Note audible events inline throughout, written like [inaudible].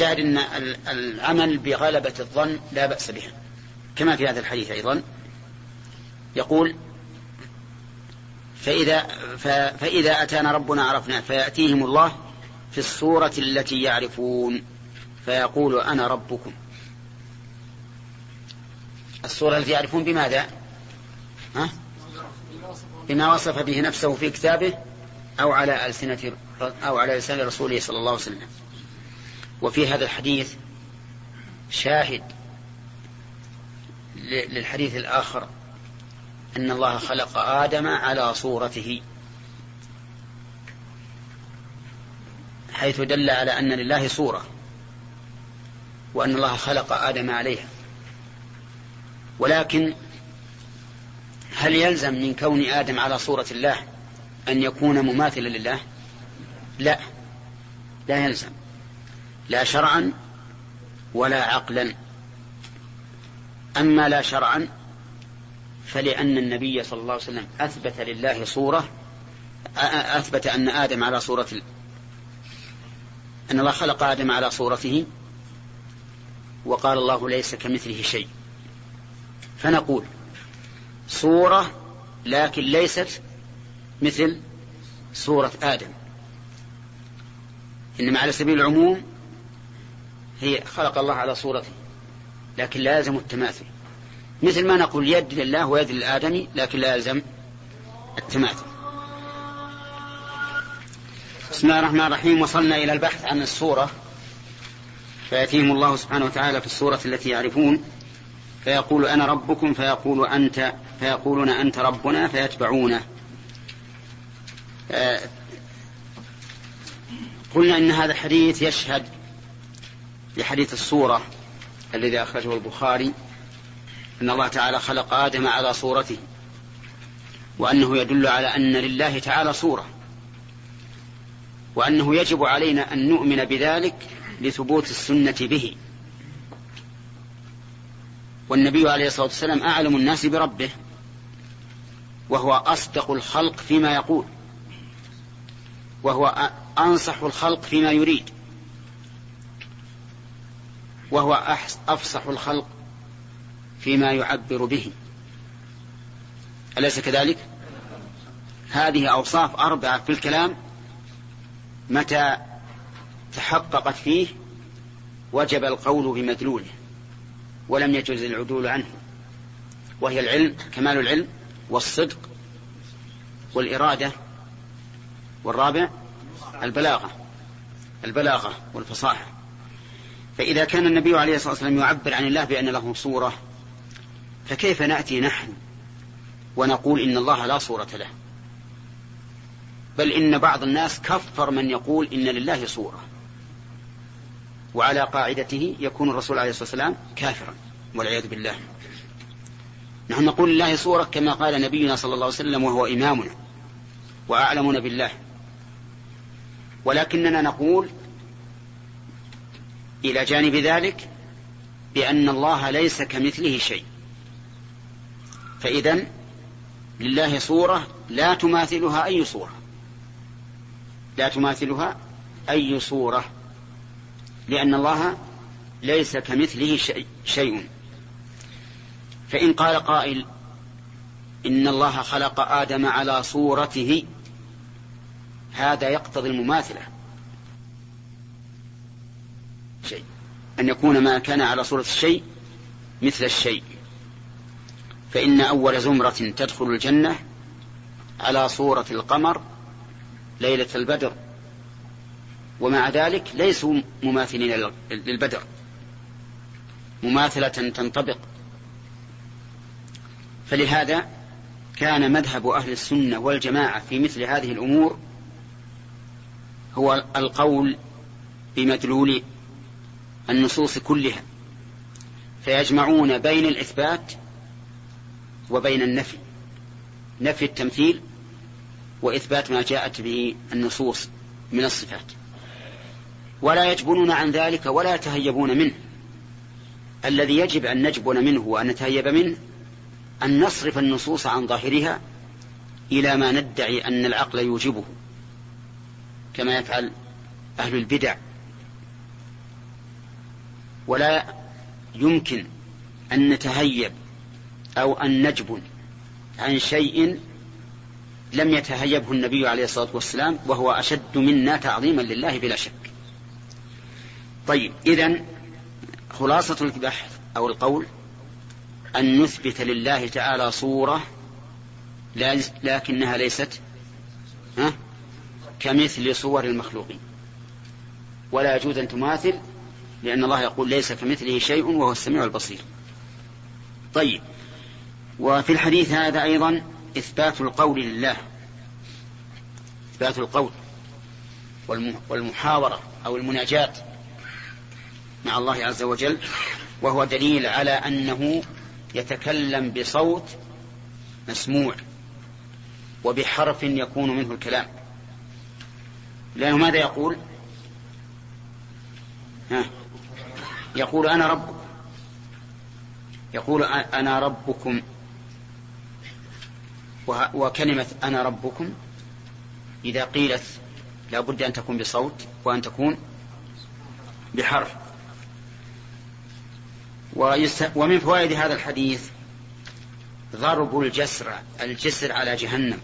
الشاهد أن العمل بغلبة الظن لا بأس به. كما في هذا الحديث أيضا. يقول فإذا, فإذا أتانا ربنا عرفنا فيأتيهم الله في الصورة التي يعرفون. فيقول أنا ربكم. الصورة التي يعرفون بماذا؟ ها؟ بما وصف به نفسه في كتابه أو على ألسنة أو على لسان رسوله صلى الله عليه وسلم. وفي هذا الحديث شاهد للحديث الآخر أن الله خلق آدم على صورته حيث دل على أن لله صورة وأن الله خلق آدم عليها. ولكن هل يلزم من كون آدم على صورة الله أن يكون مماثلا لله؟ لا لا يلزم. لا شرعا ولا عقلا. أما لا شرعا فلأن النبي صلى الله عليه وسلم أثبت لله صورة أثبت أن آدم على صورة أن الله خلق آدم على صورته وقال الله ليس كمثله شيء. فنقول صورة لكن ليست مثل صورة آدم. إنما على سبيل العموم هي خلق الله على صورته لكن لا يلزم التماثل. مثل ما نقول يد لله ويد للآدمي لكن لا يلزم التماثل. بسم الله الرحمن الرحيم. وصلنا إلى البحث عن الصورة. فيأتيهم الله سبحانه وتعالى في الصورة التي يعرفون. فيقول أنا ربكم فيقول أنت فيقولون أنت ربنا فيتبعونه. آه، قلنا إن هذا الحديث يشهد لحديث الصورة الذي أخرجه البخاري أن الله تعالى خلق آدم على صورته وأنه يدل على أن لله تعالى صورة وأنه يجب علينا أن نؤمن بذلك لثبوت السنة به. والنبي عليه الصلاة والسلام أعلم الناس بربه وهو أصدق الخلق فيما يقول وهو أنصح الخلق فيما يريد. وهو أفصح الخلق فيما يعبر به. أليس كذلك؟ هذه أوصاف أربعة في الكلام متى تحققت فيه وجب القول بمدلوله ولم يجوز العدول عنه وهي العلم كمال العلم والصدق والإرادة والرابع البلاغة البلاغة والفصاحة. فإذا كان النبي عليه الصلاة والسلام يعبر عن الله بأن له صورة فكيف نأتي نحن ونقول إن الله لا صورة له؟ بل إن بعض الناس كفر من يقول إن لله صورة وعلى قاعدته يكون الرسول عليه الصلاة والسلام كافرا والعياذ بالله. نحن نقول لله صورة كما قال نبينا صلى الله عليه وسلم وهو إمامنا وأعلمنا بالله. ولكننا نقول إلى جانب ذلك بأن الله ليس كمثله شيء. فإذا لله صورة لا تماثلها أي صورة. لا تماثلها أي صورة. لأن الله ليس كمثله شيء, فإن قال قائل إن الله خلق آدم على صورته هذا يقتضي المماثلة. شيء. أن يكون ما كان على صورة الشيء مثل الشيء. فإن أول زمرة تدخل الجنة على صورة القمر ليلة البدر. ومع ذلك ليسوا مماثلين للبدر. مماثلة تنطبق. فلهذا كان مذهب أهل السنة والجماعة في مثل هذه الأمور هو القول بمدلول النصوص كلها فيجمعون بين الإثبات وبين النفي نفي التمثيل وإثبات ما جاءت به النصوص من الصفات. ولا يجبنون عن ذلك ولا يتهيبون منه. الذي يجب أن نجبن منه وأن نتهيب منه أن نصرف النصوص عن ظاهرها إلى ما ندعي أن العقل يوجبه كما يفعل أهل البدع. ولا يمكن أن نتهيب أو أن نجبن عن شيء لم يتهيبه النبي عليه الصلاة والسلام وهو أشد منا تعظيما لله بلا شك. طيب إذا خلاصة البحث أو القول أن نثبت لله تعالى صورة لكنها ليست كمثل صور المخلوقين. ولا يجوز أن تماثل لأن الله يقول ليس كمثله شيء وهو السميع البصير. طيب. وفي الحديث هذا أيضا إثبات القول لله. إثبات القول والمحاورة أو المناجاة مع الله عز وجل وهو دليل على أنه يتكلم بصوت مسموع وبحرف يكون منه الكلام. لأنه ماذا يقول؟ ها؟ يقول أنا ربكم. يقول أنا ربكم. وكلمة أنا ربكم إذا قيلت لا بد أن تكون بصوت وأن تكون بحرف. ومن فوائد هذا الحديث ضرب الجسر الجسر على جهنم.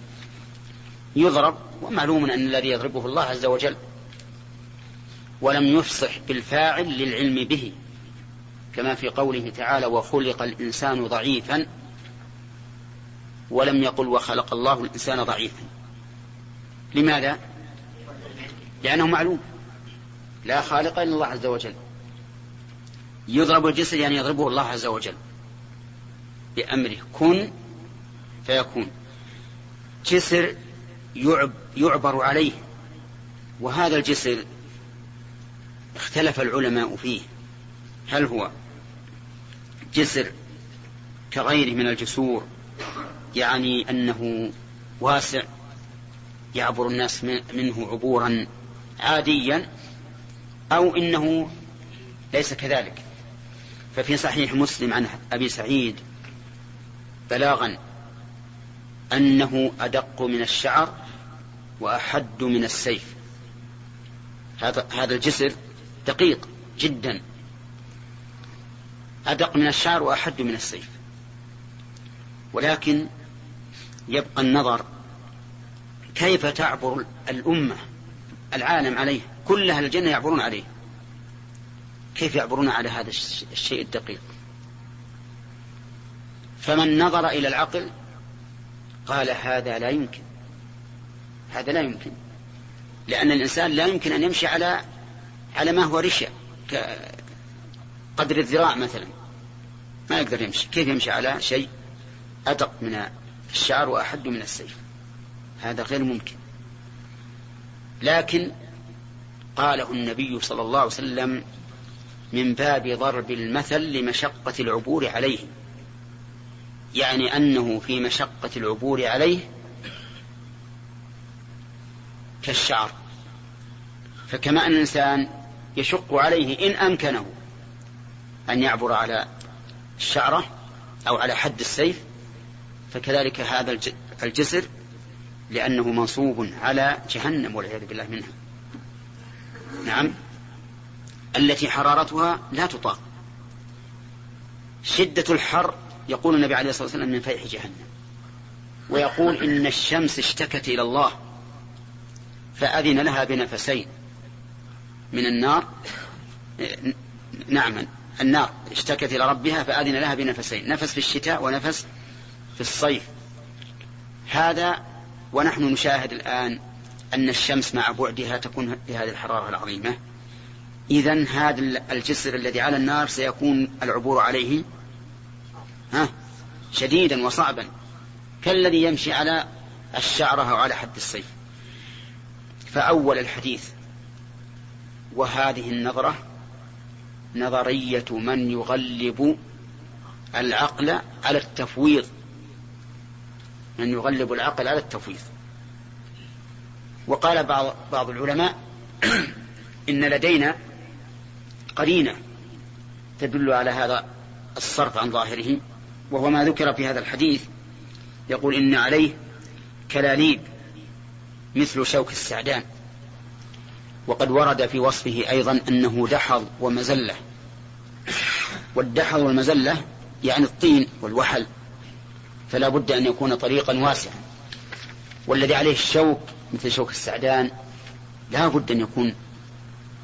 يضرب ومعلوم أن الذي يضربه الله عز وجل ولم يفصح بالفاعل للعلم به كما في قوله تعالى وخلق الإنسان ضعيفا ولم يقل وخلق الله الإنسان ضعيفا لماذا؟ لأنه معلوم. لا خالق إلا الله عز وجل. يضرب الجسر يعني يضربه الله عز وجل بأمره. كن فيكون. جسر يعب يعبر عليه. وهذا الجسر اختلف العلماء فيه. هل هو جسر كغيره من الجسور يعني أنه واسع يعبر الناس منه عبورا عاديا أو إنه ليس كذلك؟ ففي صحيح مسلم عن أبي سعيد بلاغا أنه أدق من الشعر وأحد من السيف. هذا هذا الجسر دقيق جدا. أدق من الشعر وأحد من السيف. ولكن يبقى النظر كيف تعبر الأمة العالم عليه كل أهل الجنة يعبرون عليه. كيف يعبرون على هذا الشيء الدقيق؟ فمن نظر إلى العقل قال هذا لا يمكن. هذا لا يمكن. لأن الإنسان لا يمكن أن يمشي على على ما هو رشا قدر الذراع مثلا. ما يقدر يمشي. كيف يمشي على شيء أدق من الشعر وأحد من السيف؟ هذا غير ممكن. لكن قاله النبي صلى الله عليه وسلم من باب ضرب المثل لمشقة العبور عليه. يعني أنه في مشقة العبور عليه كالشعر. فكما أن الإنسان يشق عليه إن أمكنه أن يعبر على الشعرة أو على حد السيف فكذلك هذا الجسر لأنه منصوب على جهنم والعياذ بالله منها. نعم. التي حرارتها لا تطاق. شدة الحر يقول النبي عليه الصلاة والسلام من فيح جهنم ويقول إن الشمس اشتكت إلى الله فأذن لها بنفسين. من النار نعم النار اشتكت إلى ربها فأذن لها بنفسين نفس في الشتاء ونفس في الصيف. هذا ونحن نشاهد الآن أن الشمس مع بعدها تكون بهذه الحرارة العظيمة. إذا هذا الجسر الذي على النار سيكون العبور عليه ها شديدا وصعبا كالذي يمشي على الشعرة أو على حد السيف فأول الحديث وهذه النظرة نظرية من يغلب العقل على التفويض. من يغلب العقل على التفويض. وقال بعض بعض العلماء [clears throat] إن لدينا قرينة تدل على هذا الصرف عن ظاهره وهو ما ذكر في هذا الحديث. يقول إن عليه كلاليب مثل شوك السعدان. وقد ورد في وصفه أيضا أنه دحض ومزلة. والدحر والمزلة يعني الطين والوحل فلا بد أن يكون طريقا واسعا. والذي عليه الشوك مثل شوك السعدان لا بد أن يكون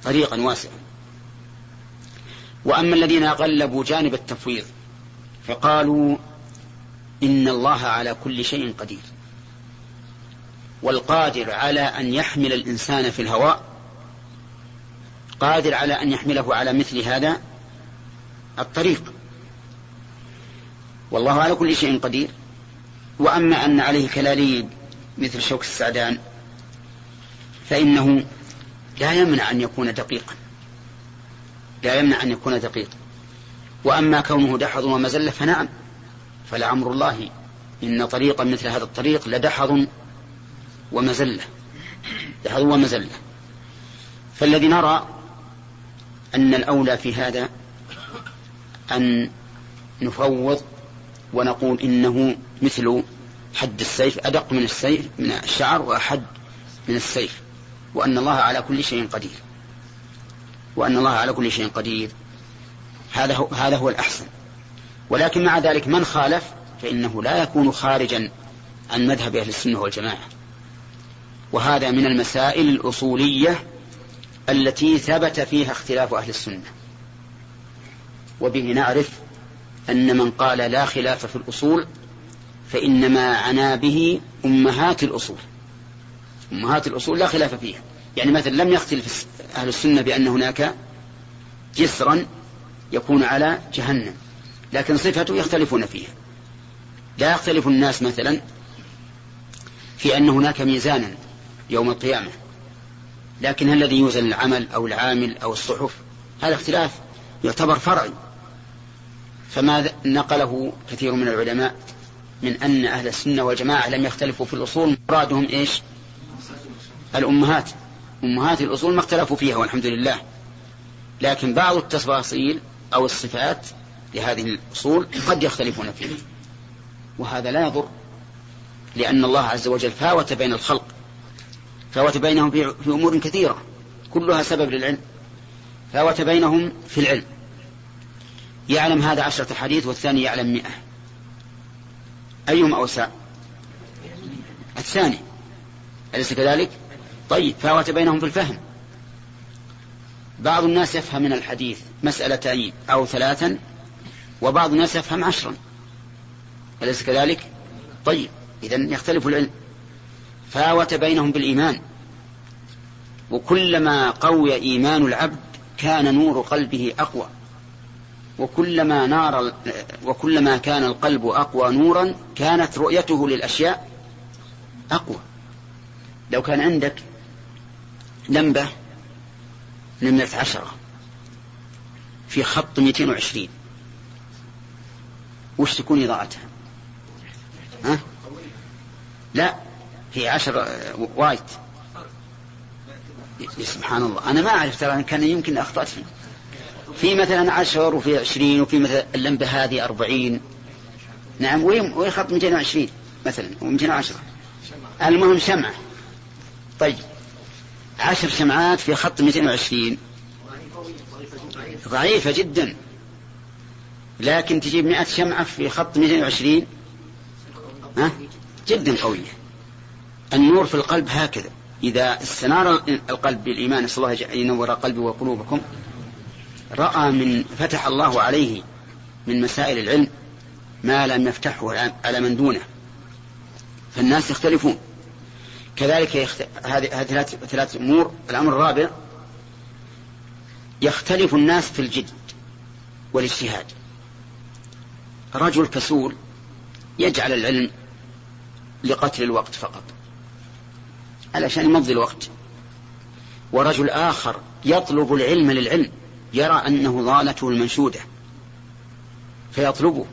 طريقا واسعا. وأما الذين غلبوا جانب التفويض فقالوا إن الله على كل شيء قدير. والقادر على أن يحمل الإنسان في الهواء قادر على أن يحمله على مثل هذا الطريق. والله على كل شيء قدير. وأما أن عليه كلاليب مثل شوك السعدان فإنه لا يمنع أن يكون دقيقا. لا يمنع أن يكون دقيقا. وأما كونه دحض ومزلة فنعم. فلعمر الله إن طريقا مثل هذا الطريق لدحض ومزلة. دحض ومزلة. فالذي نرى أن الأولى في هذا أن نفوض ونقول إنه مثل حد السيف أدق من السيف من الشعر وأحد من السيف وأن الله على كل شيء قدير. وأن الله على كل شيء قدير. هذا هو هذا هو الأحسن. ولكن مع ذلك من خالف فإنه لا يكون خارجا عن مذهب أهل السنة والجماعة. وهذا من المسائل الأصولية التي ثبت فيها اختلاف أهل السنة. وبه نعرف أن من قال لا خلاف في الأصول فإنما عنا به أمهات الأصول. أمهات الأصول لا خلاف فيها. يعني مثلا لم يختلف أهل السنة بأن هناك جسرا يكون على جهنم لكن صفته يختلفون فيها. لا يختلف الناس مثلا في أن هناك ميزانا يوم القيامة. لكن الذي يوزن العمل أو العامل أو الصحف؟ هذا اختلاف يعتبر فرعي. فما نقله كثير من العلماء من أن أهل السنة والجماعة لم يختلفوا في الأصول مرادهم إيش؟ الأمهات. أمهات الأصول ما اختلفوا فيها والحمد لله. لكن بعض التفاصيل أو الصفات لهذه الأصول قد يختلفون فيها. وهذا لا يضر لأن الله عز وجل فاوت بين الخلق. فاوت بينهم في أمور كثيرة كلها سبب للعلم. فاوت بينهم في العلم. يعلم هذا عشرة حديث والثاني يعلم مئة. أيهم أوسع؟ الثاني. أليس كذلك؟ طيب فاوت بينهم في الفهم. بعض الناس يفهم من الحديث مسألتين أو ثلاثا وبعض الناس يفهم عشرا. أليس كذلك؟ طيب إذا يختلف العلم. فاوت بينهم بالإيمان. وكلما قوي إيمان العبد كان نور قلبه أقوى. وكلما نار وكلما كان القلب أقوى نورا كانت رؤيته للأشياء أقوى. لو كان عندك لمبة نمرة عشرة في خط 220 وش تكون إضاءتها؟ ها؟ لا. في عشر وايت سبحان الله أنا ما أعرف ترى كان يمكن أخطأت فيه. في مثلا عشر وفي عشرين وفي مثلا اللمبة هذه أربعين. نعم وين خط 220 مثلا و210 المهم شمعة طيب. عشر شمعات في خط 220 ضعيفة جدا. لكن تجيب 100 شمعة في خط 220 ها؟ جدا قوية. النور في القلب هكذا. إذا استنار القلب بالإيمان نسأل الله ينور قلبي وقلوبكم. رأى من فتح الله عليه من مسائل العلم ما لم يفتحه على من دونه. فالناس يختلفون. كذلك يخت... هذه ثلاث ثلاث أمور. الأمر الرابع يختلف الناس في الجد والاجتهاد. رجل كسول يجعل العلم لقتل الوقت فقط. علشان يمضي الوقت. ورجل آخر يطلب العلم للعلم يرى أنه ضالته المنشودة. فيطلبه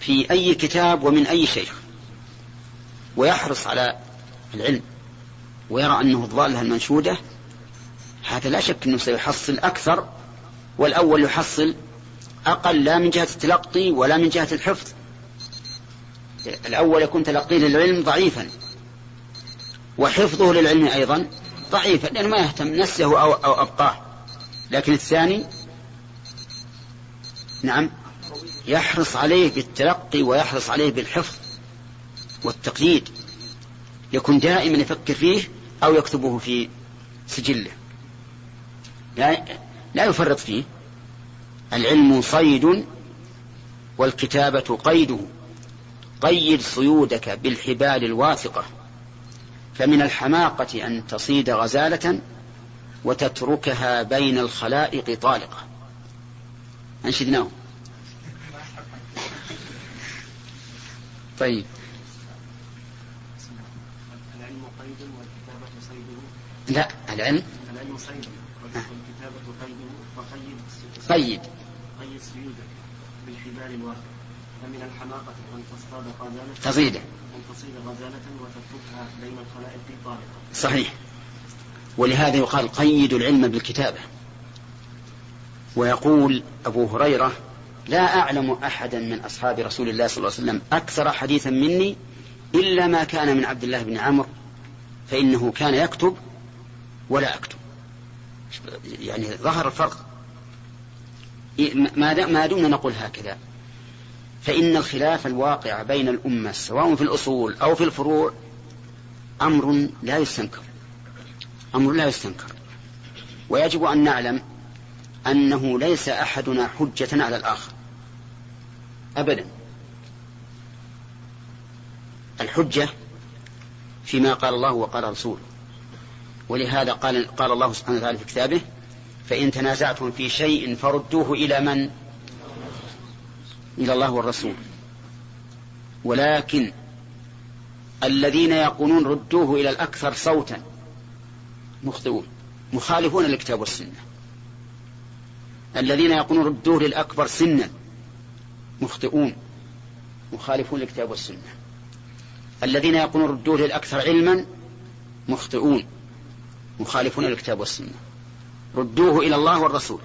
في أي كتاب ومن أي شيخ. ويحرص على العلم ويرى أنه الضالة المنشودة. هذا لا شك أنه سيحصل أكثر والأول يحصل أقل لا من جهة التلقي ولا من جهة الحفظ. الأول يكون تلقيه للعلم ضعيفا. وحفظه للعلم أيضا ضعيفا لأنه ما يهتم نسه أو, أو أبقاه. لكن الثاني نعم يحرص عليه بالتلقي ويحرص عليه بالحفظ والتقييد. يكون دائما يفكر فيه أو يكتبه في سجله. لا, لا يفرط فيه. العلم صيد والكتابة قيده. قيد صيودك بالحبال الواثقة. فمن الحماقة أن تصيد غزالة وتتركها بين الخلائق طالقة. أنشدناه. طيب. العلم قيد والكتابة صيده لا العلم؟ العلم صيد والكتابة وقيد قيد قيد سيودك بالحبال الواثقة فمن الحماقة أن تصطاد غزالة تصيده. أن تصيد غزالة وتتركها بين الخلائق طالقة صحيح. ولهذا يقال قيد العلم بالكتابة. ويقول أبو هريرة لا أعلم أحدا من أصحاب رسول الله صلى الله عليه وسلم أكثر حديثا مني إلا ما كان من عبد الله بن عمرو فإنه كان يكتب ولا أكتب. يعني ظهر الفرق. ما دمنا نقول هكذا. فإن الخلاف الواقع بين الأمة سواء في الأصول أو في الفروع أمر لا يستنكر. أمر لا يستنكر. ويجب أن نعلم أنه ليس أحدنا حجة على الآخر. أبدا. الحجة فيما قال الله وقال رسوله ولهذا قال قال الله سبحانه وتعالى في كتابه فإن تنازعتم في شيء فردوه إلى من؟ إلى الله والرسول. ولكن الذين يقولون ردوه إلى الأكثر صوتا مخطئون مخالفون للكتاب والسنة. الذين يقولون ردوه للأكبر سنا مخطئون مخالفون للكتاب والسنة. الذين يقولون ردوه للأكثر علما مخطئون مخالفون للكتاب والسنة. ردوه إلى الله والرسول.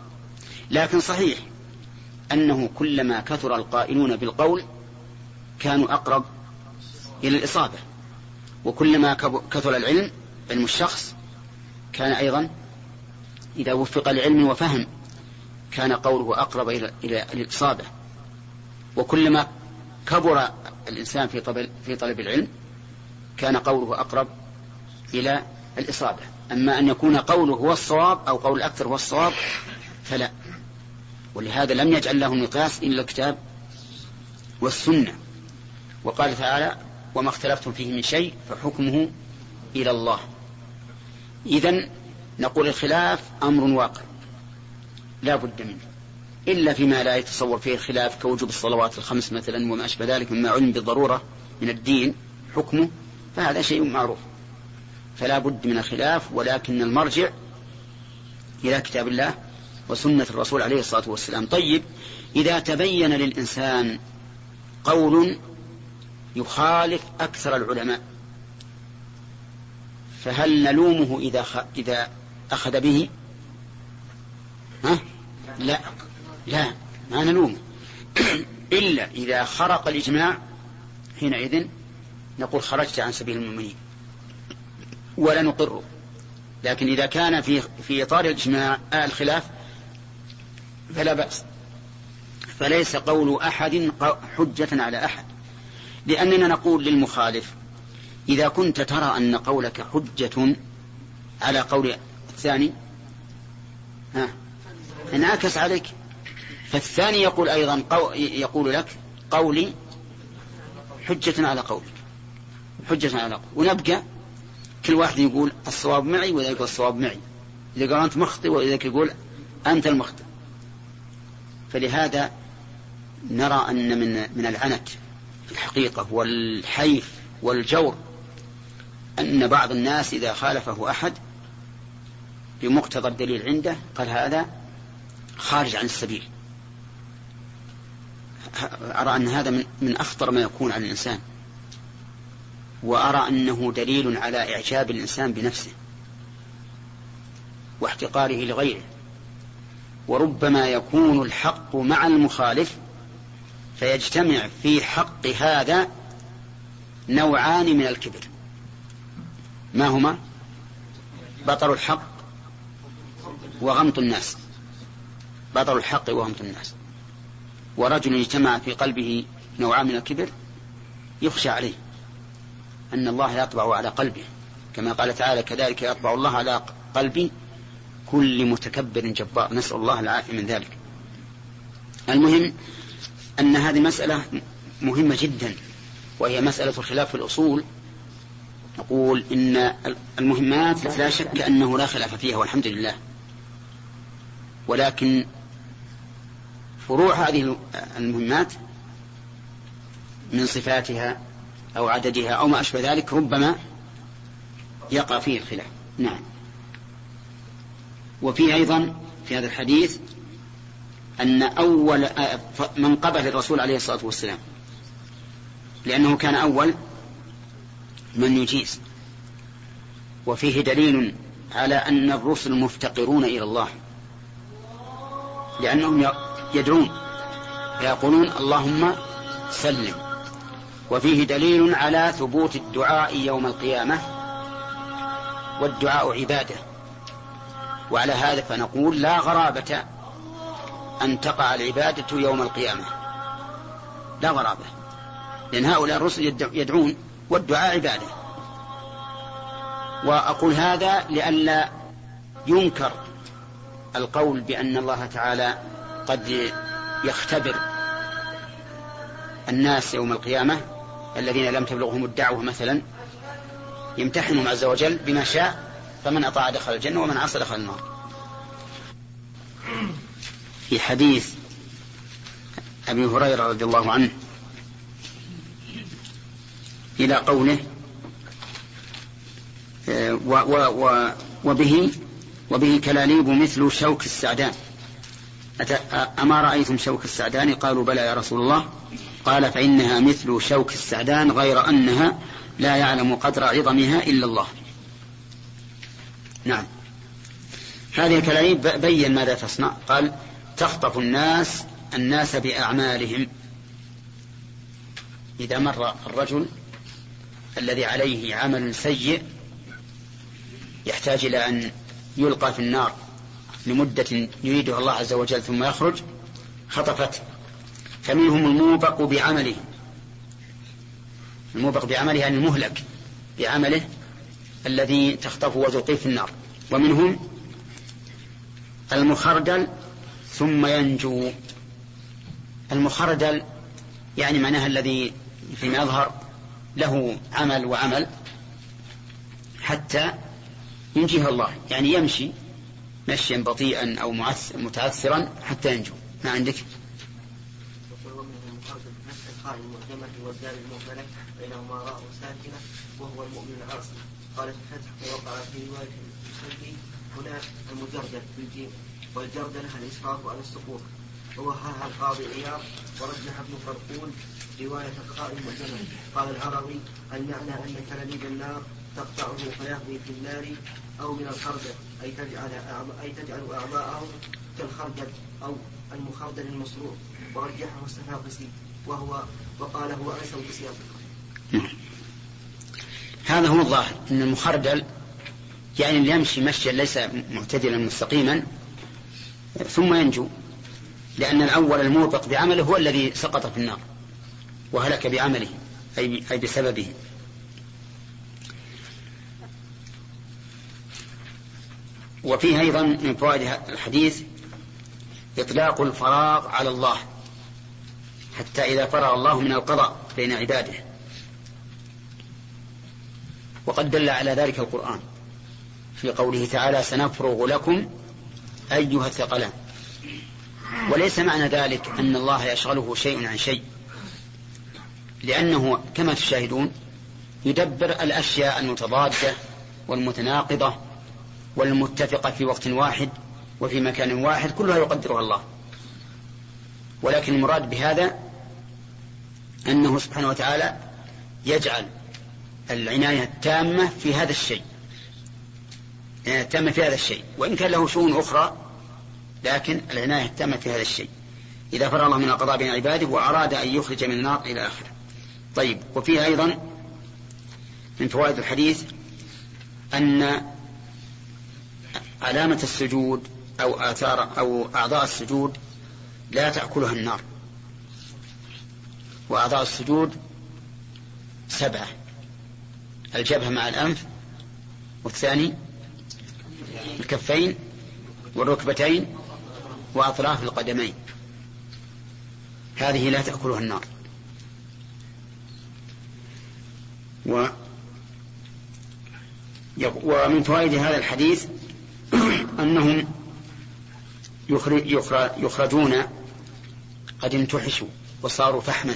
لكن صحيح أنه كلما كثر القائلون بالقول كانوا أقرب إلى الإصابة. وكلما كثر العلم علم الشخص كان أيضا إذا وفق لعلم وفهم كان قوله أقرب إلى الإصابة. وكلما كبر الإنسان في طلب في طلب العلم كان قوله أقرب إلى الإصابة. أما أن يكون قوله هو الصواب أو قول الأكثر هو الصواب فلا. ولهذا لم يجعل له مقياس إلا الكتاب والسنة. وقال تعالى وما اختلفتم فيه من شيء فحكمه إلى الله. إذا نقول الخلاف أمر واقع لا بد منه. إلا فيما لا يتصور فيه الخلاف كوجوب الصلوات الخمس مثلا وما أشبه ذلك مما علم بالضرورة من الدين حكمه فهذا شيء معروف. فلا بد من الخلاف ولكن المرجع إلى كتاب الله وسنة الرسول عليه الصلاة والسلام طيب إذا تبين للإنسان قول يخالف أكثر العلماء فهل نلومه إذا خ... إذا أخذ به؟ ها؟ لا لا ما نلومه [clears throat] إلا إذا خرق الإجماع حينئذ نقول خرجت عن سبيل المؤمنين ولا نقره لكن إذا كان في في إطار الإجماع الخلاف فلا بأس. فليس قول أحد حجة على أحد. لأننا نقول للمخالف إذا كنت ترى أن قولك حجة على قول الثاني ها انعكس عليك. فالثاني يقول أيضا قو يقول لك قولي حجة على قولك. حجة على قولك. ونبقى كل واحد يقول الصواب معي يقول الصواب معي. إذا قال أنت مخطئ وإذا يقول أنت المخطئ. فلهذا نرى أن من من العنت في الحقيقة والحيف والجور أن بعض الناس إذا خالفه أحد بمقتضى الدليل عنده قال هذا خارج عن السبيل. أرى أن هذا من, من أخطر ما يكون على الإنسان. وأرى أنه دليل على إعجاب الإنسان بنفسه واحتقاره لغيره. وربما يكون الحق مع المخالف فيجتمع في حق هذا نوعان من الكبر. ما هما؟ بطر الحق وغمط الناس. بطر الحق وغمط الناس. ورجل اجتمع في قلبه نوعان من الكبر يخشى عليه أن الله يطبع على قلبه كما قال تعالى كذلك يطبع الله على قلب كل متكبر جبار. نسأل الله العافية من ذلك. المهم أن هذه مسألة مهمة جدا وهي مسألة الخلاف في الأصول. نقول إن المهمات لا شك أنه لا خلاف فيها والحمد لله. ولكن فروع هذه المهمات من صفاتها أو عددها أو ما أشبه ذلك ربما يقع فيه الخلاف. نعم. وفيه أيضا في هذا الحديث أن أول من قبل الرسول عليه الصلاة والسلام لأنه كان أول من يجيز. وفيه دليل على أن الرسل مفتقرون إلى الله لأنهم يدعون فيقولون اللهم سلم. وفيه دليل على ثبوت الدعاء يوم القيامة والدعاء عبادة. وعلى هذا فنقول لا غرابة أن تقع العبادة يوم القيامة. لا غرابة. لأن هؤلاء الرسل يدعون والدعاء عبادة. وأقول هذا لئلا ينكر القول بأن الله تعالى قد يختبر الناس يوم القيامة الذين لم تبلغهم الدعوة مثلا يمتحنهم عز وجل بما شاء فمن أطاع دخل الجنة ومن عصى دخل النار. في حديث أبي هريرة رضي الله عنه إلى قوله آه، و و و وبه وبه كلاليب مثل شوك السعدان. أما رأيتم شوك السعدان؟ قالوا بلى يا رسول الله. قال فإنها مثل شوك السعدان غير أنها لا يعلم قدر عظمها إلا الله. نعم. هذه الكلاليب بين ماذا تصنع؟ قال تخطف الناس الناس بأعمالهم. إذا مر الرجل الذي عليه عمل سيء يحتاج إلى أن يلقى في النار لمدة يريدها الله عز وجل ثم يخرج خطفته. فمنهم الموبق بعمله. الموبق بعمله يعني المهلك بعمله الذي تخطفه وتلقيه في النار. ومنهم المخردل ثم ينجو. المخردل يعني معناها الذي فيما يظهر له عمل وعمل حتى ينجيه الله. يعني يمشي مشيا بطيئا أو متعثرا حتى ينجو. ما عندك؟ بينهما راء ساكنة وهو المؤمن العاصي. قال الفتح ووقع في رواية هنا المجردل بالجيم والجردل الإسراف على السقوط ووهاها القاضي عياض ورجح ابن فرقون رواية القائم والجمل قال العربي المعنى أن كلاليب النار تقطعه فيهوي في النار أو من الخردل أي تجعل أي تجعل أعضاءه كالخردل أو المخردل المصروف ورجحه السفاقسي وهو وقال هو أنسب بسياق هذا هو الظاهر أن المخردل يعني اللي يمشي مشيا ليس معتدلا مستقيما ثم ينجو لأن الأول الموبق بعمله هو الذي سقط في النار وهلك بعمله أي أي بسببه. وفيه أيضا من فوائد الحديث إطلاق الفراغ على الله حتى إذا فرغ الله من القضاء بين عباده. وقد دل على ذلك القرآن. في قوله تعالى سنفرغ لكم أيها الثقلان. وليس معنى ذلك أن الله يشغله شيء عن شيء لأنه كما تشاهدون يدبر الأشياء المتضادة والمتناقضة والمتفقة في وقت واحد وفي مكان واحد كلها يقدرها الله. ولكن المراد بهذا أنه سبحانه وتعالى يجعل العناية التامة في هذا الشيء. العناية التامة في هذا الشيء. وإن كان له شؤون أخرى لكن العناية التامة في هذا الشيء. إذا فرغ الله من القضاء بين عباده وأراد أن يخرج من النار إلى آخره. طيب وفيه أيضا من فوائد الحديث أن علامة السجود أو آثار أو أعضاء السجود لا تأكلها النار. وأعضاء السجود سبعة. الجبهة مع الأنف والثاني الكفين والركبتين وأطراف القدمين. هذه لا تأكلها النار. و ومن فوائد هذا الحديث [clears throat] أنهم يخرجون قد انتحشوا وصاروا فحما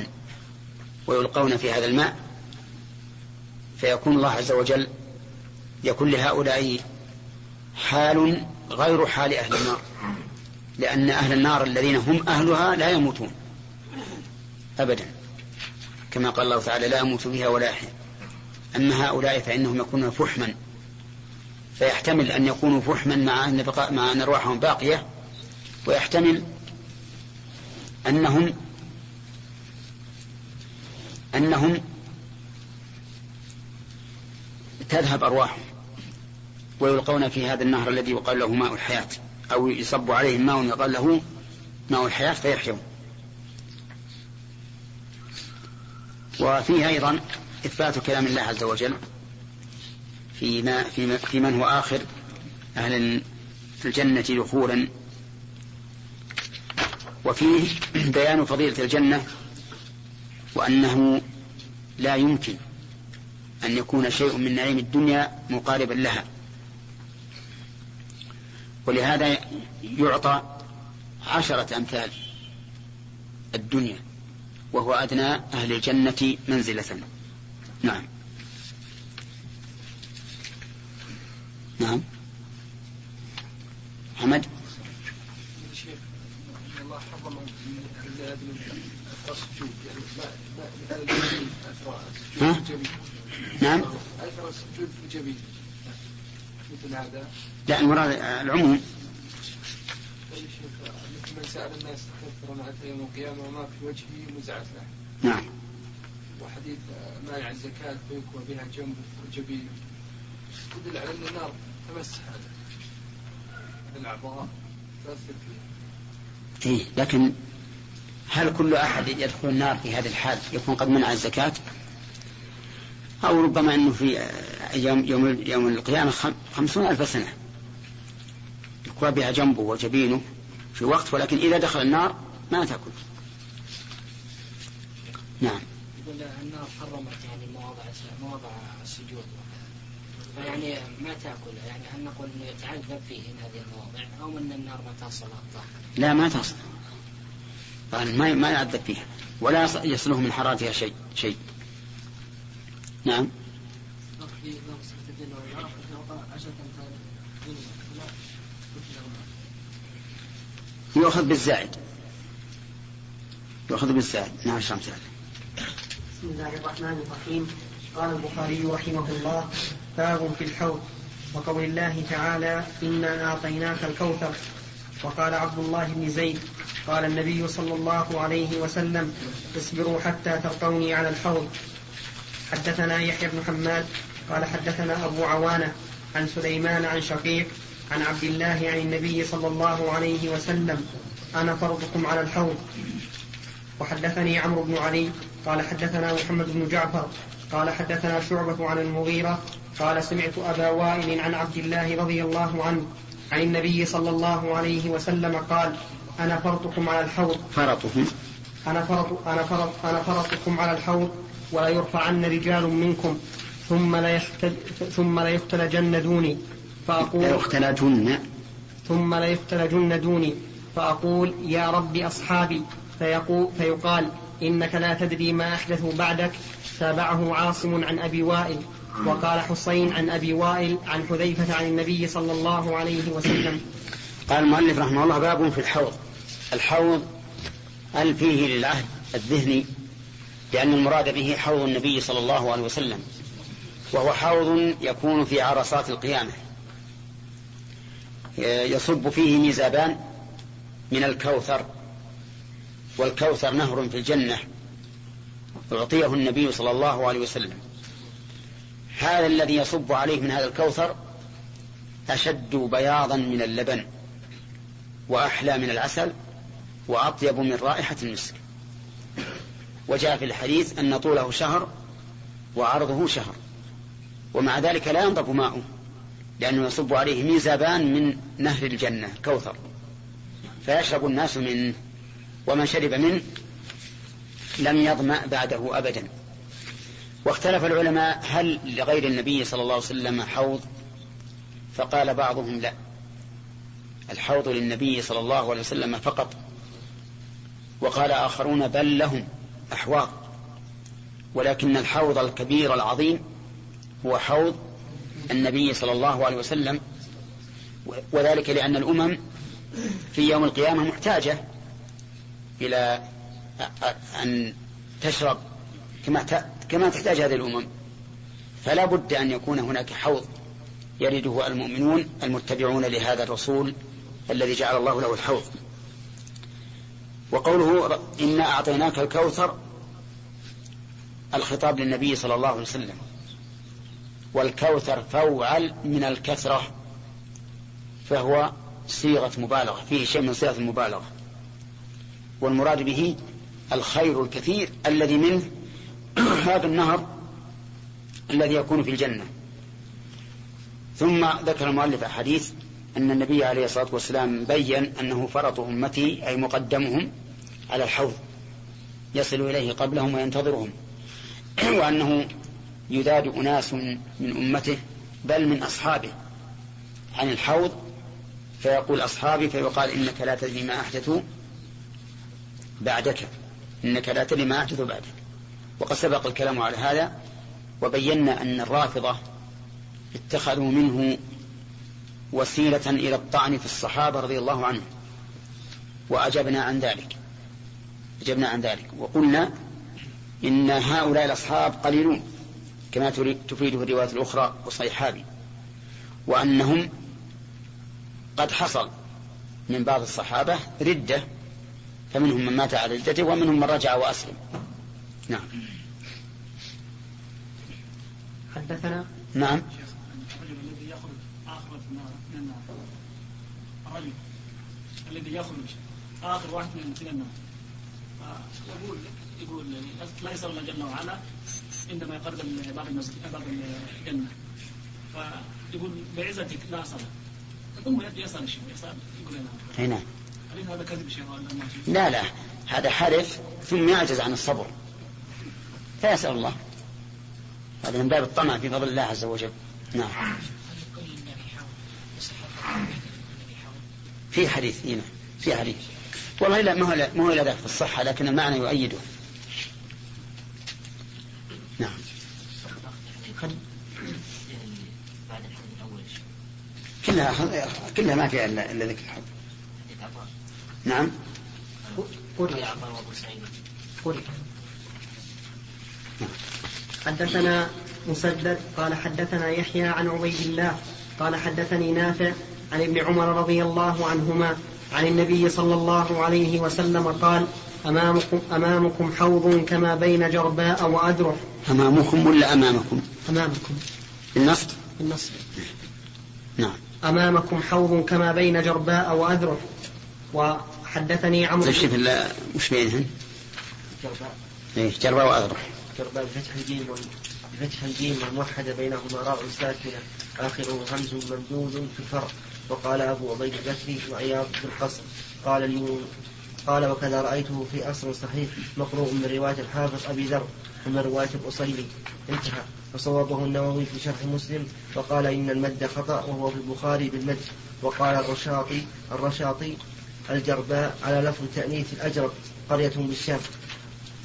ويلقون في هذا الماء. فيكون الله عز وجل يكون لهؤلاء حال غير حال أهل النار. لأن أهل النار الذين هم أهلها لا يموتون. أبدا. كما قال الله تعالى لا يموت بها ولا يحيا أما هؤلاء فإنهم يكونون فحما. فيحتمل أن يكونوا فحما مع أن, بقاء مع أن أرواحهم باقية. ويحتمل أنهم أنهم تذهب أرواحهم. ويلقون في هذا النهر الذي يقال له ماء الحياة أو يصب عليهم ماء يقال له ماء الحياة فيحيون. وفيه أيضا إثبات كلام الله عز وجل فيما في, في من هو آخر أهل في الجنة دخولا. وفيه بيان فضيلة الجنة وأنه لا يمكن أن يكون شيء من نعيم الدنيا مقاربا لها. ولهذا يعطى عشرة أمثال الدنيا وهو أدنى أهل الجنة منزلة. نعم. نعم. حمد الله ها؟ نعم. مثل هذا؟ لا المراد العموم. مثل من سأل الناس تكثر مع يوم القيامة وما في وجهه مزعة له. نعم. وحديث مانع الزكاة فيكوى بها جنبه وجبينه يدل على أن النار تمس هذا. الأعضاء تأثر فيها. إيه لكن هل كل أحد يدخل النار في هذه الحال يكون قد منع الزكاة؟ أو ربما أنه في يوم, يوم, يوم القيامة خمسون ألف سنة. يكوى بها جنبه وجبينه في وقت ولكن إذا دخل النار ما تأكل. نعم. يقول النار حرمت يعني مواضع مواضع السجود. فيعني ما تاكلها يعني هل نقول إنه يتعذب فيه هذه المواضع أو إن النار ما تصل لا ما تصل. ما ما يعذب فيها. ولا يصله من حرارتها شيء شيء. نعم. يؤخذ بالزائد. يؤخذ بالزائد. نعم شمس بسم الله الرحمن الرحيم. قال البخاري رحمه الله باب في الحوض. وقول الله تعالى إنا أعطيناك الكوثر. وقال عبد الله بن زيد قال النبي صلى الله عليه وسلم اصبروا حتى تلقوني على الحوض. حدثنا يحيى بن حماد قال حدثنا أبو عوانة عن سليمان عن شقيق عن عبد الله عن النبي صلى الله عليه وسلم. أنا فرضكم على الحوض. وحدثني عمرو بن علي قال حدثنا محمد بن جعفر قال حدثنا شعبة عن المغيرة قال سمعت أبا وائل عن عبد الله رضي الله عنه عن النبي صلى الله عليه وسلم قال أنا فرطكم على الحوض. فرطكم أنا فرط أنا فرط أنا فرطكم على الحوض. ولا يرفعن رجال منكم ثم لا ثم لا يختلجن دوني. فأقول لا يختلجن. ثم لا يختلجن دوني. فأقول يا رب أصحابي. فيقول فيقال إنك لا تدري ما أحدثوا بعدك. تابعه عاصم عن أبي وائل. وقال حسين عن أبي وائل عن حذيفة عن النبي صلى الله عليه وسلم. قال المؤلف رحمه الله باب في الحوض. الحوض هل فيه للعهد الذهني؟ لأن المراد به حوض النبي صلى الله عليه وسلم وهو حوض يكون في عرصات القيامة. يصب فيه ميزابان من الكوثر والكوثر نهر في الجنة أعطيه النبي صلى الله عليه وسلم. هذا الذي يصب عليه من هذا الكوثر أشد بياضا من اللبن وأحلى من العسل وأطيب من رائحة المسك. وجاء في الحديث أن طوله شهر وعرضه شهر. ومع ذلك لا ينضب ماؤه لأنه يصب عليه ميزابان من نهر الجنة كوثر. فيشرب الناس منه ومن شرب منه لم يظمأ بعده أبدا. واختلف العلماء هل لغير النبي صلى الله عليه وسلم حوض؟ فقال بعضهم لا. الحوض للنبي صلى الله عليه وسلم فقط. وقال آخرون بل لهم. أحواض ولكن الحوض الكبير العظيم هو حوض النبي صلى الله عليه وسلم وذلك لأن الأمم في يوم القيامة محتاجة إلى أن تشرب كما كما تحتاج هذه الأمم. فلا بد أن يكون هناك حوض يرده المؤمنون المتبعون لهذا الرسول الذي جعل الله له الحوض. وقوله إنا أعطيناك الكوثر الخطاب للنبي صلى الله عليه وسلم. والكوثر فوعل من الكثرة فهو صيغة مبالغة فيه شيء من صيغة المبالغة. والمراد به الخير الكثير الذي منه [clears throat] هذا النهر الذي يكون في الجنة. ثم ذكر المؤلف حديث أن النبي عليه الصلاة والسلام بين أنه فرط أمتي أي مقدمهم على الحوض. يصل إليه قبلهم وينتظرهم. [clears throat] وأنه يذاد أناس من أمته بل من أصحابه. عن الحوض فيقول أصحابي فيقال إنك لا تدري ما أحدثوا بعدك. إنك لا تدري ما أحدثوا بعدك. وقد سبق الكلام على هذا وبينا أن الرافضة اتخذوا منه وسيلة إلى الطعن في الصحابة رضي الله عنهم. وأجبنا عن ذلك. أجبنا عن ذلك. وقلنا إن هؤلاء الأصحاب قليلون كما تفيده الرواية الأخرى وصيحابي وأنهم قد حصل من بعض الصحابة ردة فمنهم من مات على ردته ومنهم من رجع وأسلم. نعم. حدثنا؟ نعم. الرجل الذي يخرج آخر من النار الرجل الذي يخرج آخر واحد من النار. يقول يقول لا يسأل الله جل وعلا عندما يقرب باب المسجد باب الجنة. فيقول بعزتك لا أصل. ثم يسأل الشيء يسأل يقول أي نعم. هل هذا كذب شيء ولا لا لا. هذا حلف ثم يعجز عن الصبر. فيسأل الله. هذا من باب الطمع في فضل الله عز وجل. نعم. في حديث هنا في حديث. والله لا ما هو ما هو إلا ذاك في الصحة لكن المعنى يؤيده. كلها كلها ما فيها الا إلا ذكر الحب. نعم. قرئ قل حدثنا مسدد قال حدثنا يحيى عن عبيد الله قال حدثني نافع عن ابن عمر رضي الله عنهما عن النبي صلى الله عليه وسلم قال أمامكم, أمامكم حوض كما بين جرباء وأذرح أمامكم ولا أمامكم؟ أمامكم. بالنصب بالنصب نعم. أمامكم حوض كما بين جرباء وأذرح وحدثني عمرو شوف وش بينهن؟ جرباء. إيه جربة واذرح جرباء بفتح الجيم بفتح الجيم والموحدة بينهما راء ساكنة. آخره همز ممدود في الفرق. وقال أبو عبيد البكري وعياض بن القصر قال اليوم قال وكذا رأيته في أصل صحيح مقروء من رواية الحافظ أبي ذر ومن رواية الأصيلي. انتهى. وصوبه النووي في شرح مسلم وقال إن المد خطأ وهو في البخاري بالمد. وقال الرشاطي الرشاطي الجرباء على لفظ تأنيث الأجرب قرية بالشام.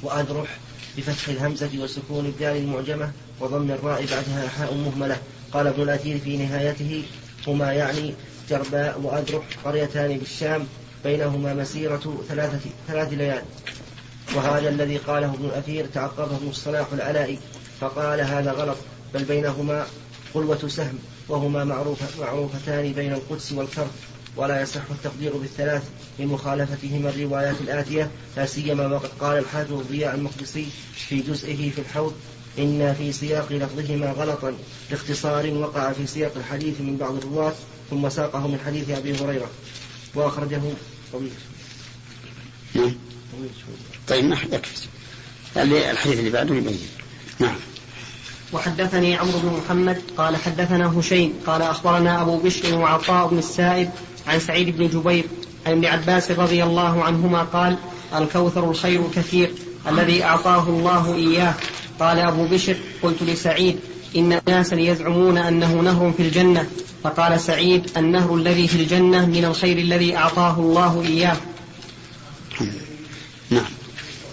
وأذرح بفتح الهمزة وسكون الدال المعجمة وضم الراء بعدها حاء مهملة. قال ابن الأثير في نهايته هما يعني جرباء وأذرح قريتان بالشام بينهما مسيرة ثلاثة ثلاث ليال. وهذا الذي قاله ابن الأثير تعقبه الصلاح العلائي فقال هذا غلط بل بينهما قلوة سهم وهما معروف معروفتان بين القدس والكرب ولا يصح التقدير بالثلاث لمخالفتهما الروايات الآتية لا سيما وقد قال الحافظ ضياء المقدسي في جزئه في الحوض إن في سياق لفظهما غلطا لاختصار وقع في سياق الحديث من بعض الرواة ثم ساقه من حديث أبي هريرة. وأخرجه طويل. نعم طويل. طيب ما يكفي الحديث اللي بعده يبين. نعم. وحدثني عمرو بن محمد قال حدثنا هشيم قال أخبرنا أبو بشر وعطاء بن السائب عن سعيد بن جبير عن ابن عباس رضي الله عنهما قال الكوثر الخير كثير الذي أعطاه الله إياه. قال أبو بشر قلت لسعيد إن ناسا يزعمون أنه نهر في الجنة. فقال سعيد النهر الذي في الجنة من الخير الذي أعطاه الله إياه. نعم.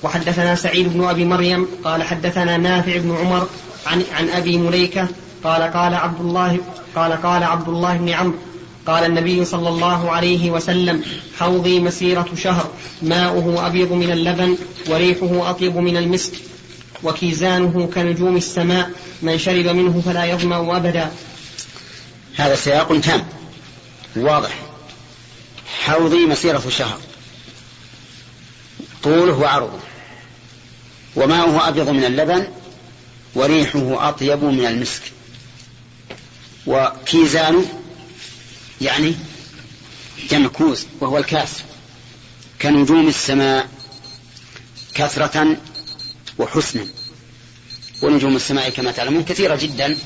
وحدثنا سعيد بن أبي مريم قال حدثنا نافع بن عمر عن, عن أبي مليكة قال قال عبد الله قال قال عبد الله بن عمرو قال النبي صلى الله عليه وسلم حوضي مسيرة شهر ماؤه أبيض من اللبن وريحه أطيب من المسك وكيزانه كنجوم السماء من شرب منه فلا يظمأ أبدا. هذا سياق تام. واضح. حوضي مسيرة شهر طوله وعرضه. وماؤه أبيض من اللبن وريحه أطيب من المسك. وكيزانه يعني جمع كوز وهو الكاس. كنجوم السماء كثرة وحسنا. ونجوم السماء كما تعلمون كثيرة جدا.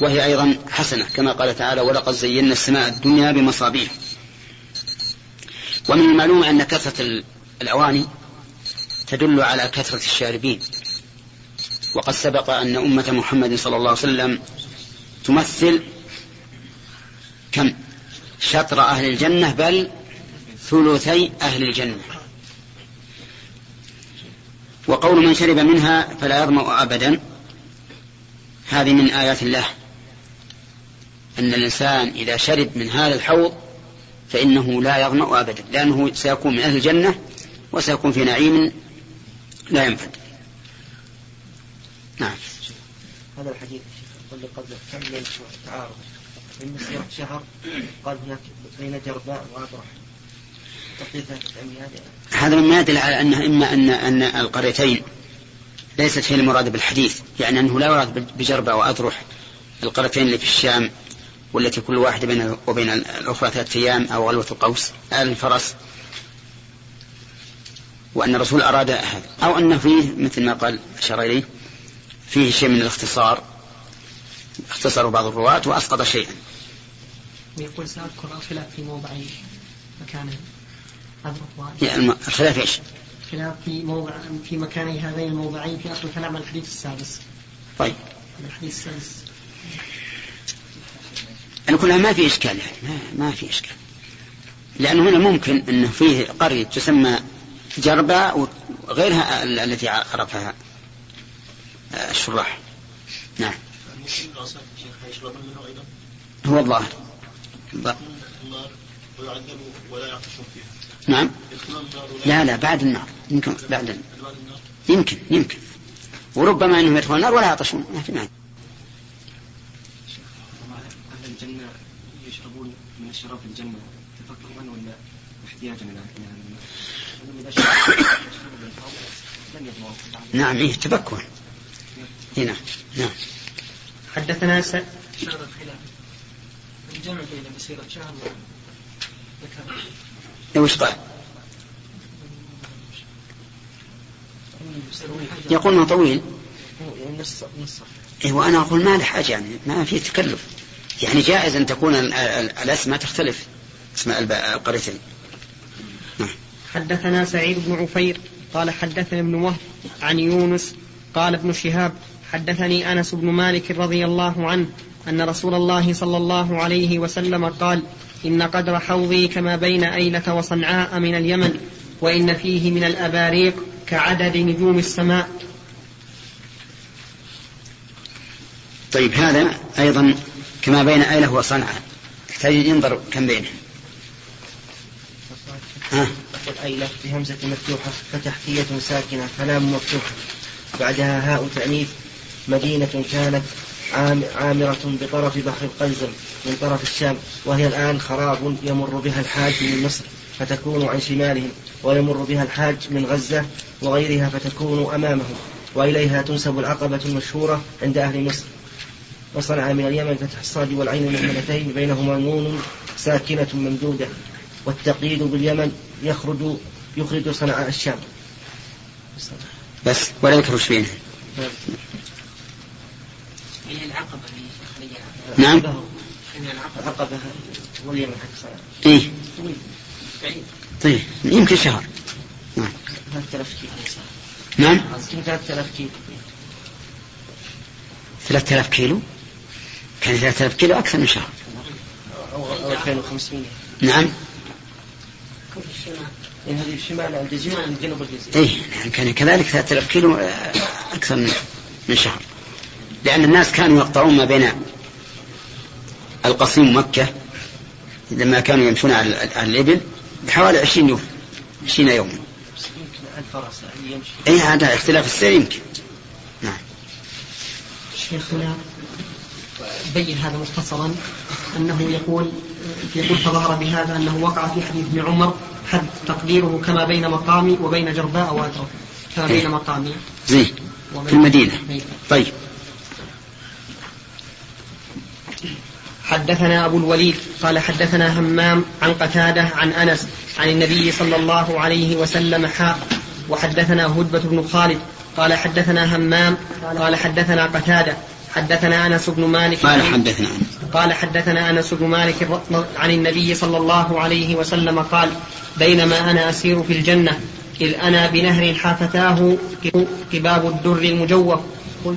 وهي أيضا حسنة كما قال تعالى ولقد زينا السماء الدنيا بمصابيح. ومن المعلوم أن كثرة الأواني تدل على كثرة الشاربين. وقد سبق أن أمة محمد صلى الله عليه وسلم تمثل كم؟ شطر أهل الجنة بل ثلثي أهل الجنة. وقول من شرب منها فلا يظمأ أبدا. هذه من آيات الله. أن الإنسان إذا شرب من هذا الحوض فإنه لا يظمأ أبدا لأنه سيكون من أهل الجنة وسيكون في نعيم لا ينفد. نعم. هذا الحديث قبل قبل كم من تعارض من مسيرة شهر قال هناك بين جرباء وأبرح. هذا مما يدل على أنه إما أن أن القريتين ليست هي المراد بالحديث يعني أنه لا يراد بجربة وأذرح القريتين اللي في الشام والتي كل واحدة بين وبين الأخرى ثلاثة أيام أو غلوة القوس الفرس وأن الرسول أراد هذا أو أن فيه مثل ما قال أشار إليه فيه شيء من الاختصار اختصر بعض الرواة وأسقط شيئا ويقول سأذكر الخلاف في موضع مكانه يعني الخلاف إيش؟ خلاف في موضع في مكاني هذين الموضعين في أصل الكلام عن الحديث السادس. طيب. الحديث السادس. كلها ما في إشكال يعني ما, ما في إشكال. لأنه هنا ممكن أنه فيه قرية تسمى جربة وغيرها التي عرفها الشراح. نعم. هو فيها نعم. لا لا بعد النار. يمكن بعد النار. يمكن يمكن. وربما إنهم يدخلون النار ولا يعطشون ما في معنى أهل الجنة الشراب في الجنة تفكرا ولا احتياجا إلى نعم إيه تفكر. هنا نعم. نعم. حدثنا س... شهر الخلاف. الجمع بين مسيرة شهر ذكر. وش قال؟ يقول إنه طويل. إيه وأنا أقول ما له حاجة يعني ما في تكلف. يعني جائز أن تكون الأسماء تختلف. اسماء القريتين نعم. حدثنا سعيد بن عفير قال حدثنا ابن وهب عن يونس قال ابن شهاب حدثني أنس بن مالك رضي الله عنه أن رسول الله صلى الله عليه وسلم قال إن قدر حوضي كما بين أيلة وصنعاء من اليمن وإن فيه من الأباريق كعدد نجوم السماء. طيب هذا أيضا كما بين أيلة وصنعاء يحتاج ينظر كم بينه. ها؟ أيلة بهمزة مفتوحة فتحتية ساكنة فلام مفتوحة بعدها هاء تأنيث مدينة كانت عامرة بطرف بحر القنزم من طرف الشام وهي الآن خراب يمر بها الحاج من مصر فتكون عن شمالهم ويمر بها الحاج من غزة وغيرها فتكون أمامهم وإليها تنسب العقبة المشهورة عند أهل مصر. وصنع من اليمن فتح الصاد والعين المهملتين بينهما نون ساكنة ممدودة. والتقييد باليمن يخرج يخرج صنعاء الشام. بس ولا يذكر وش بينها هي العقبة نعم. العقبة. عقبة واليمن إيه. طويل. بعيد. طيب يمكن شهر. نعم. 3000 كيلو. نعم. يمكن 3000 كيلو. 3000 كيلو؟ كان 3000 كيلو أكثر من شهر. أو أو 2500 نعم. لأن هذه شمال الجزيرة من جنوب الجزيرة إيه يعني كان كذلك 3000 كيلو أكثر من من شهر. لأن الناس كانوا يقطعون ما بين القصيم ومكة لما كانوا يمشون على الإبل حوالي 20 يوم 20 يوما الفرس يمشي أي هذا اختلاف السير يمكن. نعم. شيخنا بين هذا مختصرا أنه يقول يقول فظهر بهذا أنه وقع في حديث ابن عمر حد تقديره كما بين مقامي وبين جرباء وأترك كما بين مقامي. زين. في المدينة. طيب. حدثنا أبو الوليد قال حدثنا همام عن قتادة عن أنس عن النبي صلى الله عليه وسلم حاء وحدثنا هدبة بن خالد قال حدثنا همام قال حدثنا قتادة حدثنا أنس بن مالك قال حدثنا قال حدثنا أنس بن مالك عن النبي صلى الله عليه وسلم قال بينما أنا أسير في الجنة إذ أنا بنهر حافتاه قباب الدر المجوف.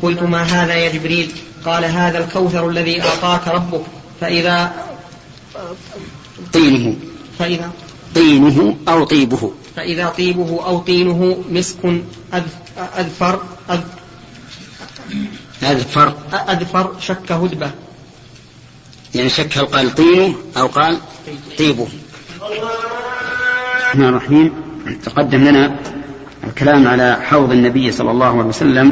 قلت ما هذا يا جبريل؟ قال هذا الكوثر الذي أعطاك ربك. فإذا طينه. فإذا طينه أو طيبه. فإذا طيبه أو طينه مسك أذفر أذ- هذا الفرق. اذفر شك هدبة. يعني شك هل قال طينه أو قال طيبه. الرحمن الرحيم. تقدم لنا الكلام على حوض النبي صلى الله عليه وسلم.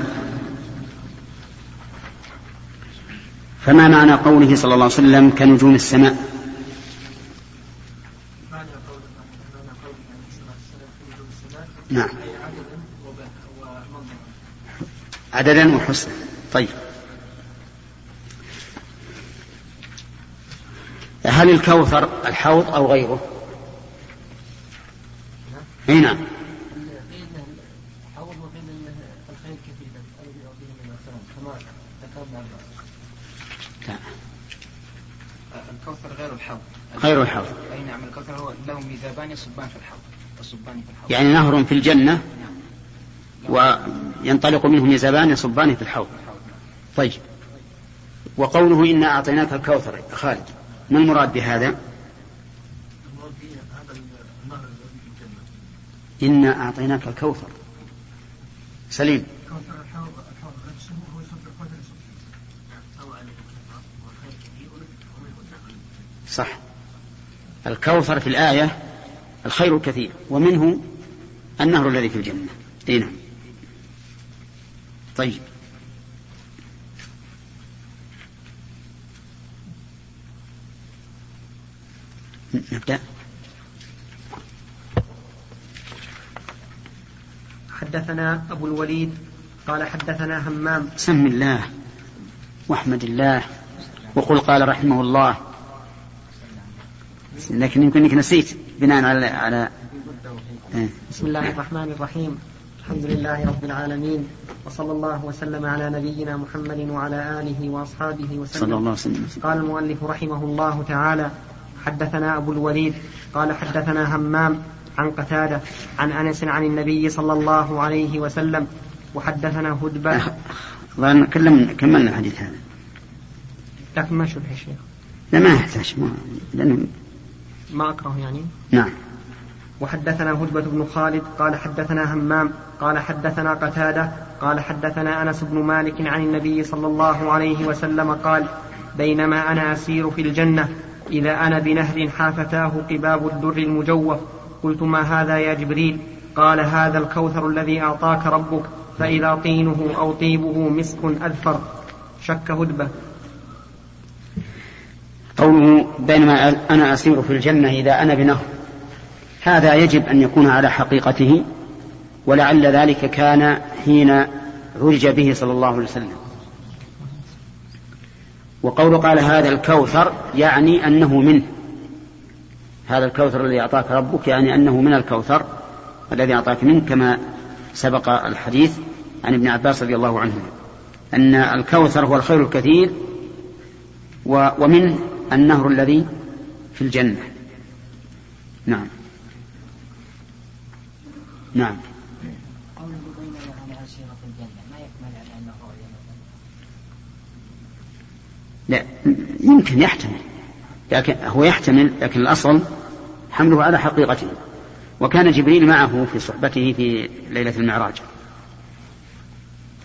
فما معنى قوله صلى الله عليه وسلم كنجوم السماء؟ نعم. عددا وحسنا. طيب. هل الكوثر الحوض أو غيره؟ نعم. كما ذكرنا لا. الكوثر غير الحوض. غير الحوض. أي نعم الكوثر هو له ميزابان يصبان في الحوض. يصبان في الحوض. يعني نهر في الجنة وينطلق منه ميزابان يصبان في الحوض. طيب. وقوله إنا أعطيناك الكوثر. خالد ما المراد بهذا؟ إنا أعطيناك الكوثر. سليم. صح. الكوثر في الآية الخير الكثير ومنه النهر الذي في الجنة. إي نعم. طيب. نبدأ. حدثنا أبو الوليد قال حدثنا همام. سم الله واحمد الله وقل قال رحمه الله. لكن يمكن إنك نسيت بناء على على. بسم الله الرحمن الرحيم. الحمد لله رب العالمين وصلى الله وسلم على نبينا محمد وعلى آله وأصحابه صلى وسلم الله عليه وسلم. قال المؤلف رحمه الله تعالى حدثنا أبو الوليد قال حدثنا همام عن قتادة عن أنس عن النبي صلى الله عليه وسلم وحدثنا هدبة. الظاهر كلمنا كملنا الحديث هذا. لكن ما شرح الشيخ لا ما يحتاج ما لأنه ما اكره يعني؟ نعم. وحدثنا هدبة بن خالد قال حدثنا همام قال حدثنا قتادة قال حدثنا أنس بن مالك عن النبي صلى الله عليه وسلم قال بينما أنا أسير في الجنة إذا أنا بنهر حافتاه قباب الدر المجوف. قلت ما هذا يا جبريل؟ قال هذا الكوثر الذي أعطاك ربك فإذا طينه أو طيبه مسك أذفر. شك هدبة قوله بينما أنا أسير في الجنة إذا أنا بنهر. هذا يجب أن يكون على حقيقته ولعل ذلك كان حين عرج به صلى الله عليه وسلم. وقول قال هذا الكوثر يعني أنه منه. هذا الكوثر الذي أعطاك ربك يعني أنه من الكوثر الذي أعطاك منه كما سبق الحديث عن ابن عباس رضي الله عنه. أن الكوثر هو الخير الكثير ومنه النهر الذي في الجنة. نعم. نعم. قوله الجنة ما على أنه لا يمكن يحتمل. لكن هو يحتمل لكن الأصل حمله على حقيقته. وكان جبريل معه في صحبته في ليلة المعراج.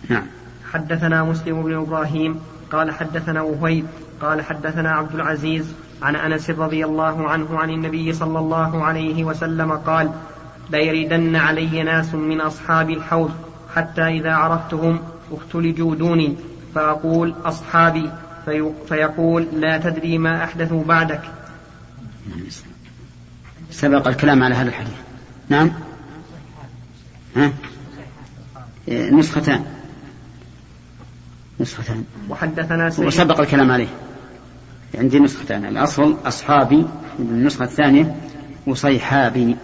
نعم. حدثنا مسلم بن إبراهيم قال حدثنا وهيب قال حدثنا عبد العزيز عن أنس رضي الله عنه عن النبي صلى الله عليه وسلم قال ليردن علي ناس من أصحاب الحوض حتى إذا عرفتهم اختلجوا دوني فأقول أصحابي في فيقول لا تدري ما احدثوا بعدك. سبق الكلام على هذا الحديث. نعم؟ ها؟ نسختان. نسختان. وحدثنا سيد وسبق الكلام عليه. عندي نسختان. الأصل أصحابي النسخة الثانية وصيحابي.